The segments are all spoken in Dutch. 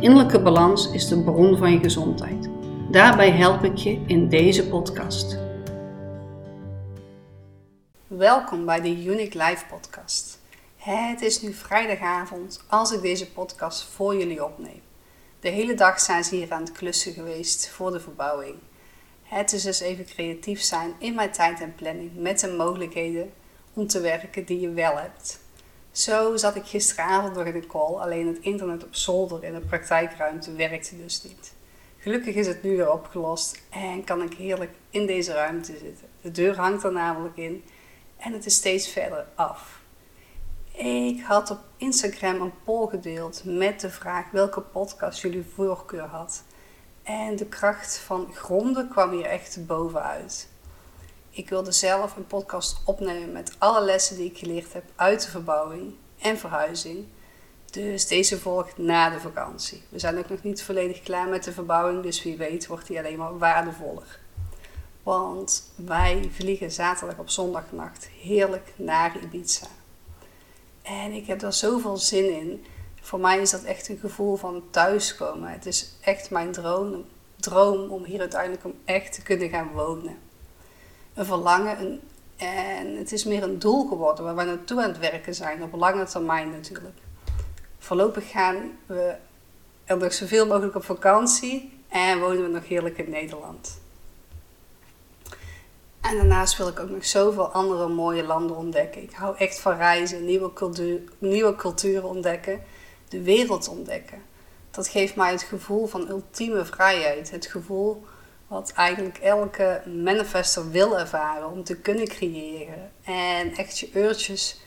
Innerlijke balans is de bron van je gezondheid. Daarbij help ik je in deze podcast. Welkom bij de Unique Life Podcast. Het is nu vrijdagavond als ik deze podcast voor jullie opneem. De hele dag zijn ze hier aan het klussen geweest voor de verbouwing. Het is dus even creatief zijn in mijn tijd en planning met de mogelijkheden om te werken die je wel hebt. Zo zat ik gisteravond nog in een call, alleen het internet op zolder in de praktijkruimte werkte dus niet. Gelukkig is het nu weer opgelost en kan ik heerlijk in deze ruimte zitten. De deur hangt er namelijk in en het is steeds verder af. Ik had op Instagram een poll gedeeld met de vraag welke podcast jullie voorkeur had. En de kracht van gronden kwam hier echt bovenuit. Ik wilde zelf een podcast opnemen met alle lessen die ik geleerd heb uit de verbouwing en verhuizing. Dus deze volgt na de vakantie. We zijn ook nog niet volledig klaar met de verbouwing, dus wie weet wordt die alleen maar waardevoller. Want wij vliegen zaterdag op zondagnacht heerlijk naar Ibiza. En ik heb daar zoveel zin in. Voor mij is dat echt een gevoel van thuiskomen. Het is echt mijn droom, droom om hier uiteindelijk om echt te kunnen gaan wonen een verlangen. En het is meer een doel geworden waar we naartoe aan het werken zijn, op lange termijn natuurlijk. Voorlopig gaan we er nog zoveel mogelijk op vakantie en wonen we nog heerlijk in Nederland. En daarnaast wil ik ook nog zoveel andere mooie landen ontdekken. Ik hou echt van reizen, nieuwe, cultuur, nieuwe culturen ontdekken, de wereld ontdekken. Dat geeft mij het gevoel van ultieme vrijheid. Het gevoel wat eigenlijk elke manifester wil ervaren om te kunnen creëren. En echt je uurtjes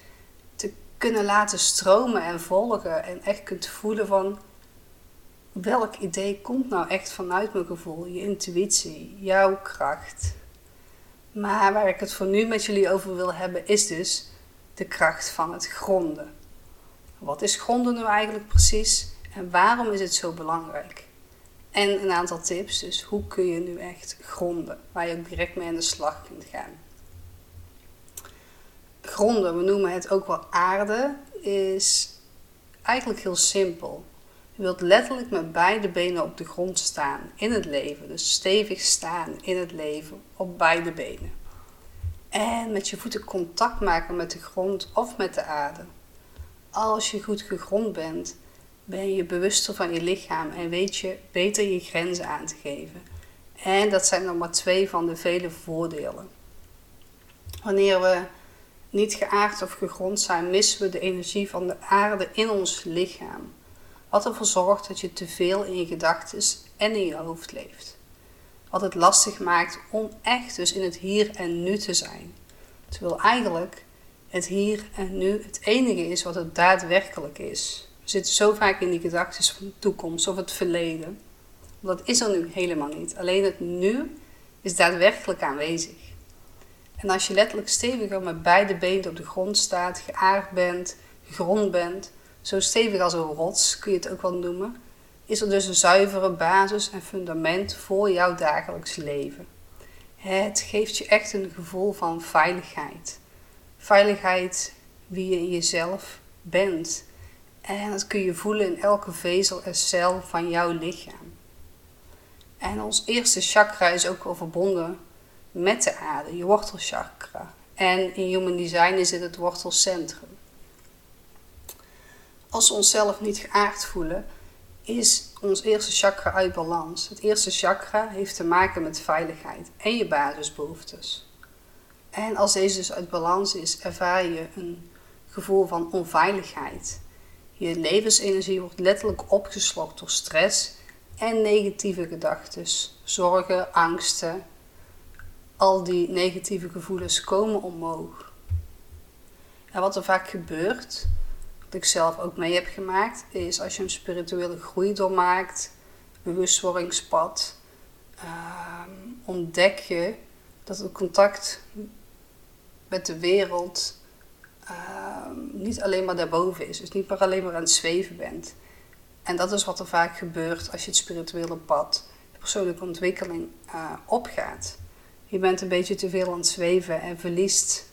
te kunnen laten stromen en volgen. En echt kunt voelen van welk idee komt nou echt vanuit mijn gevoel, je intuïtie, jouw kracht. Maar waar ik het voor nu met jullie over wil hebben is dus de kracht van het gronden. Wat is gronden nu eigenlijk precies en waarom is het zo belangrijk? En een aantal tips, dus hoe kun je nu echt gronden, waar je ook direct mee aan de slag kunt gaan. Gronden, we noemen het ook wel aarde, is eigenlijk heel simpel. Je wilt letterlijk met beide benen op de grond staan in het leven. Dus stevig staan in het leven op beide benen. En met je voeten contact maken met de grond of met de aarde. Als je goed gegrond bent, ben je bewuster van je lichaam en weet je beter je grenzen aan te geven. En dat zijn nog maar twee van de vele voordelen. Wanneer we niet geaard of gegrond zijn, missen we de energie van de aarde in ons lichaam. Wat ervoor zorgt dat je te veel in je gedachten en in je hoofd leeft. Wat het lastig maakt om echt dus in het hier en nu te zijn. Terwijl eigenlijk het hier en nu het enige is wat het daadwerkelijk is. Zitten zo vaak in die gedachten van de toekomst of het verleden. Dat is er nu helemaal niet. Alleen het nu is daadwerkelijk aanwezig. En als je letterlijk steviger met beide benen op de grond staat, geaard bent, gegrond bent, zo stevig als een rots kun je het ook wel noemen, is er dus een zuivere basis en fundament voor jouw dagelijks leven. Het geeft je echt een gevoel van veiligheid. Veiligheid wie je in jezelf bent. En dat kun je voelen in elke vezel en cel van jouw lichaam. En ons eerste chakra is ook wel verbonden met de aarde, je wortelchakra. En in Human Design is het het wortelcentrum. Als we onszelf niet geaard voelen, is ons eerste chakra uit balans. Het eerste chakra heeft te maken met veiligheid en je basisbehoeftes. En als deze dus uit balans is, ervaar je een gevoel van onveiligheid je levensenergie wordt letterlijk opgeslokt door stress en negatieve gedachten, zorgen, angsten. Al die negatieve gevoelens komen omhoog. En wat er vaak gebeurt, wat ik zelf ook mee heb gemaakt, is als je een spirituele groei doormaakt, bewustwordingspad, uh, ontdek je dat het contact met de wereld ehm, niet alleen maar daarboven is. Dus niet maar alleen maar aan het zweven bent. En dat is wat er vaak gebeurt als je het spirituele pad, de persoonlijke ontwikkeling uh, opgaat. Je bent een beetje te veel aan het zweven en verliest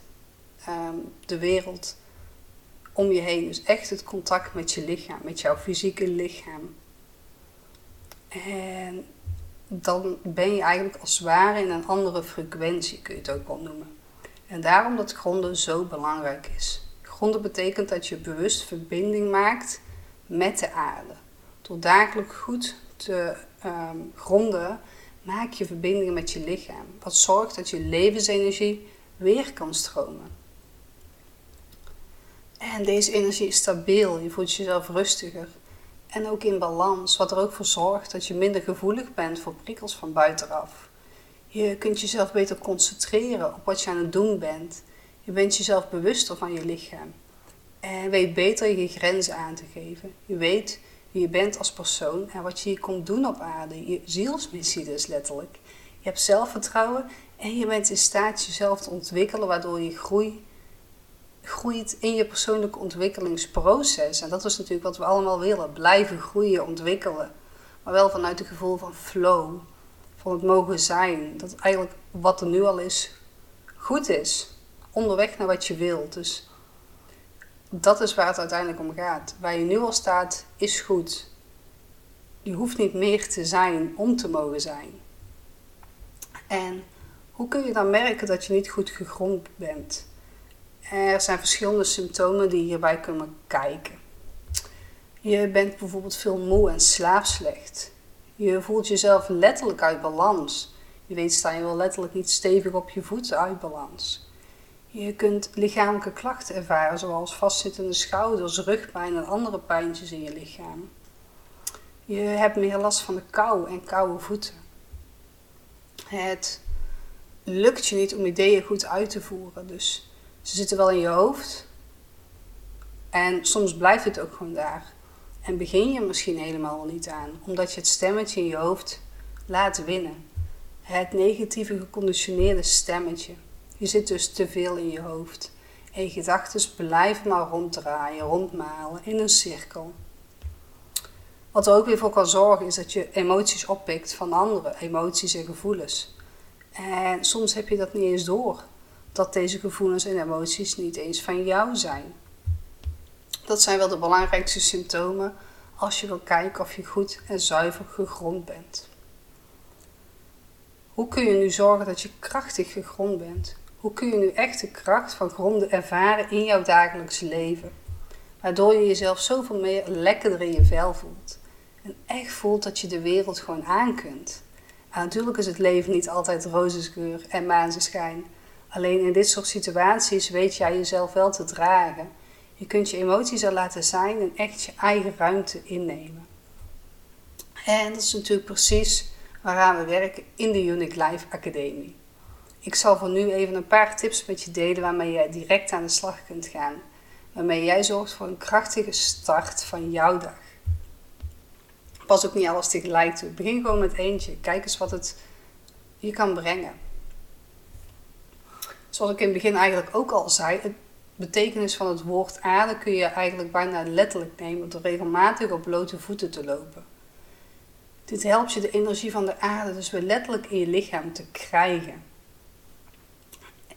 ehm, de wereld om je heen. Dus echt het contact met je lichaam, met jouw fysieke lichaam. En dan ben je eigenlijk als het ware in een andere frequentie, kun je het ook wel noemen. En daarom dat gronden zo belangrijk is. Gronden betekent dat je bewust verbinding maakt met de aarde. Door dagelijks goed te ehm, gronden, maak je verbinding met je lichaam. Wat zorgt dat je levensenergie weer kan stromen. En deze energie is stabiel, je voelt jezelf rustiger en ook in balans, wat er ook voor zorgt dat je minder gevoelig bent voor prikkels van buitenaf. Je kunt jezelf beter concentreren op wat je aan het doen bent. Je bent jezelf bewuster van je lichaam. En weet beter je grenzen aan te geven. Je weet wie je bent als persoon en wat je hier komt doen op aarde. Je zielsmissie dus letterlijk. Je hebt zelfvertrouwen en je bent in staat jezelf te ontwikkelen waardoor je groei groeit in je persoonlijke ontwikkelingsproces. En dat is natuurlijk wat we allemaal willen. Blijven groeien, ontwikkelen. Maar wel vanuit het gevoel van flow. Van het mogen zijn. Dat eigenlijk wat er nu al is, goed is. Onderweg naar wat je wilt. Dus dat is waar het uiteindelijk om gaat. Waar je nu al staat, is goed. Je hoeft niet meer te zijn om te mogen zijn. En hoe kun je dan merken dat je niet goed gegrond bent? Er zijn verschillende symptomen die hierbij kunnen kijken. Je bent bijvoorbeeld veel moe en slaapslecht. Je voelt jezelf letterlijk uit balans. Je weet, sta je wel letterlijk niet stevig op je voeten uit balans. Je kunt lichamelijke klachten ervaren, zoals vastzittende schouders, rugpijn en andere pijntjes in je lichaam. Je hebt meer last van de kou en koude voeten. Het lukt je niet om ideeën goed uit te voeren, dus ze zitten wel in je hoofd. En soms blijft het ook gewoon daar. En begin je misschien helemaal niet aan, omdat je het stemmetje in je hoofd laat winnen. Het negatieve geconditioneerde stemmetje. Je zit dus te veel in je hoofd. En je gedachten blijven maar ronddraaien, rondmalen in een cirkel. Wat er ook weer voor kan zorgen is dat je emoties oppikt van anderen, emoties en gevoelens. En soms heb je dat niet eens door dat deze gevoelens en emoties niet eens van jou zijn. Dat zijn wel de belangrijkste symptomen als je wil kijken of je goed en zuiver gegrond bent. Hoe kun je nu zorgen dat je krachtig gegrond bent? Hoe kun je nu echt de kracht van gronden ervaren in jouw dagelijks leven? Waardoor je jezelf zoveel meer lekkerder in je vel voelt. En echt voelt dat je de wereld gewoon aan kunt. Natuurlijk is het leven niet altijd rozengeur en maansenschijn. Alleen in dit soort situaties weet jij jezelf wel te dragen. Je kunt je emoties er laten zijn en echt je eigen ruimte innemen. En dat is natuurlijk precies waaraan we werken in de Unique Life Academie. Ik zal voor nu even een paar tips met je delen waarmee jij direct aan de slag kunt gaan. Waarmee jij zorgt voor een krachtige start van jouw dag. Pas ook niet alles tegelijk toe. Begin gewoon met eentje. Kijk eens wat het je kan brengen zoals ik in het begin eigenlijk ook al zei, het betekenis van het woord aarde kun je eigenlijk bijna letterlijk nemen door regelmatig op blote voeten te lopen. Dit helpt je de energie van de aarde dus weer letterlijk in je lichaam te krijgen.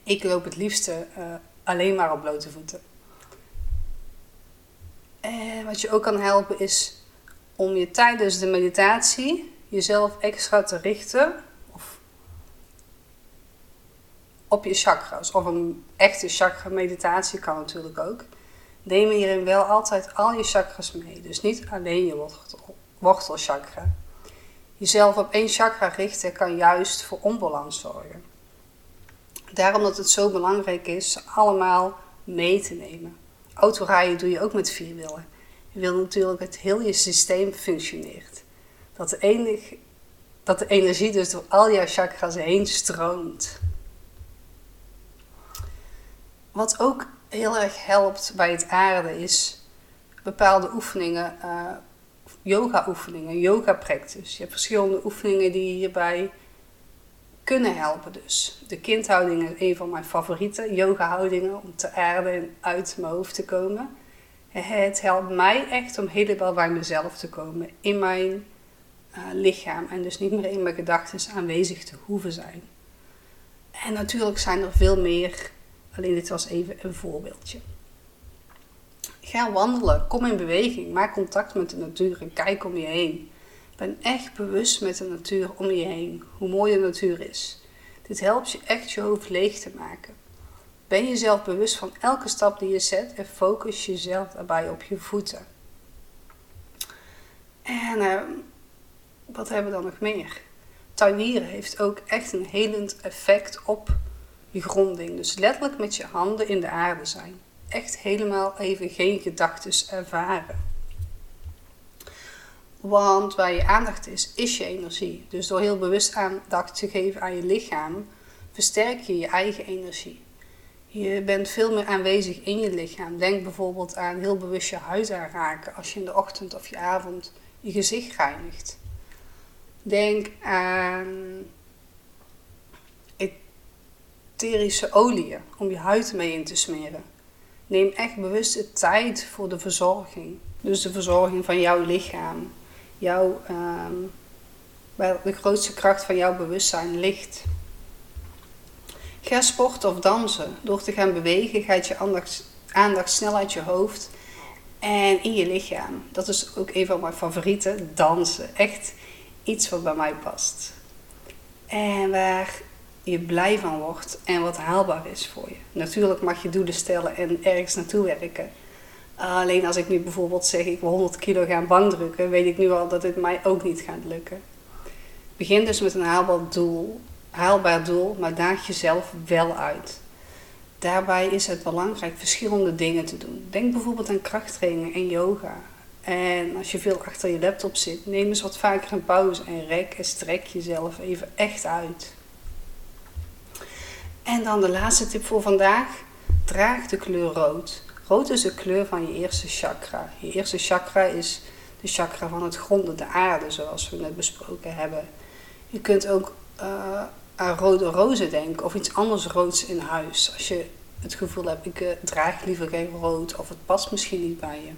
Ik loop het liefste uh, alleen maar op blote voeten. En wat je ook kan helpen is om je tijdens de meditatie jezelf extra te richten op je chakras. Of een echte chakra meditatie kan natuurlijk ook. Neem hierin wel altijd al je chakras mee. Dus niet alleen je wortel, wortelchakra. Jezelf op één chakra richten kan juist voor onbalans zorgen. Daarom dat het zo belangrijk is allemaal mee te nemen. Autorijden doe je ook met vier wielen. Je wil natuurlijk dat heel je systeem functioneert. Dat de, enig, dat de energie dus door al jouw chakras heen stroomt. Wat ook heel erg helpt bij het aarde is bepaalde oefeningen, uh, yoga oefeningen, yoga practice. Je hebt verschillende oefeningen die hierbij kunnen helpen dus. De kindhouding is een van mijn favoriete yoga houdingen om te aarden en uit mijn hoofd te komen. Het helpt mij echt om helemaal bij mezelf te komen, in mijn uh, lichaam en dus niet meer in mijn gedachten aanwezig te hoeven zijn. En natuurlijk zijn er veel meer, alleen dit was even een voorbeeldje. Ga wandelen, kom in beweging, maak contact met de natuur kijk om je heen. Ben echt bewust met de natuur om je heen, hoe mooi de natuur is. Dit helpt je echt je hoofd leeg te maken. Ben jezelf bewust van elke stap die je zet en focus jezelf daarbij op je voeten. En uh, wat hebben we dan nog meer? Tuinieren heeft ook echt een helend effect op je gronding. Dus letterlijk met je handen in de aarde zijn. Echt helemaal even geen gedachten ervaren. Want waar je aandacht is, is je energie. Dus door heel bewust aandacht te geven aan je lichaam, versterk je je eigen energie. Je bent veel meer aanwezig in je lichaam. Denk bijvoorbeeld aan heel bewust je huid aanraken als je in de ochtend of je avond je gezicht reinigt. Denk aan etherische oliën om je huid mee in te smeren. Neem echt bewust de tijd voor de verzorging. Dus de verzorging van jouw lichaam. Jouw, ehm, waar de grootste kracht van jouw bewustzijn ligt. Ga sporten of dansen. Door te gaan bewegen gaat je aandacht, aandacht snel uit je hoofd en in je lichaam. Dat is ook een van mijn favorieten, dansen. Echt iets wat bij mij past. En waar je blij van wordt en wat haalbaar is voor je. Natuurlijk mag je doelen stellen en ergens naartoe werken. Alleen als ik nu bijvoorbeeld zeg ik wil 100 kilo gaan bankdrukken, weet ik nu al dat het mij ook niet gaat lukken. Begin dus met een haalbaar doel, haalbaar doel, maar daag jezelf wel uit. Daarbij is het belangrijk verschillende dingen te doen. Denk bijvoorbeeld aan krachttraining en yoga. En als je veel achter je laptop zit, neem eens wat vaker een pauze en rek en strek jezelf even echt uit. En dan de laatste tip voor vandaag. Draag de kleur rood. Rood is de kleur van je eerste chakra. Je eerste chakra is de chakra van het gronden, de aarde, zoals we net besproken hebben. Je kunt ook uh, aan rode rozen denken of iets anders roods in huis. Als je het gevoel hebt, ik uh, draag liever geen rood of het past misschien niet bij je.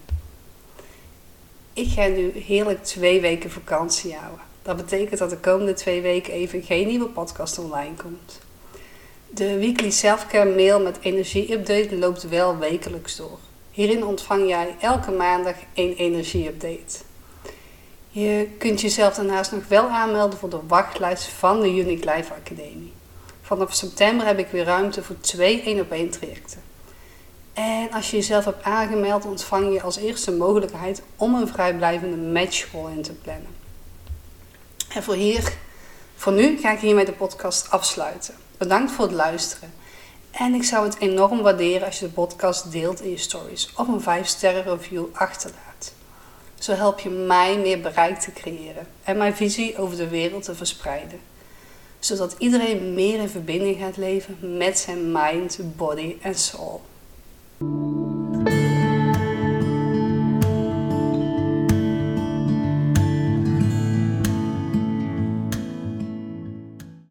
Ik ga nu heerlijk twee weken vakantie houden. Dat betekent dat de komende twee weken even geen nieuwe podcast online komt. De weekly selfcare mail met energie-update loopt wel wekelijks door. Hierin ontvang jij elke maandag een energie-update. Je kunt jezelf daarnaast nog wel aanmelden voor de wachtlijst van de Unique Life Academie. Vanaf september heb ik weer ruimte voor twee 1 op 1 trajecten. En als je jezelf hebt aangemeld, ontvang je als eerste mogelijkheid om een vrijblijvende matchcall in te plannen. En voor, hier, voor nu ga ik hiermee de podcast afsluiten. Bedankt voor het luisteren. En ik zou het enorm waarderen als je de podcast deelt in je stories of een 5 sterren review achterlaat. Zo help je mij meer bereik te creëren en mijn visie over de wereld te verspreiden. Zodat iedereen meer in verbinding gaat leven met zijn mind, body en soul.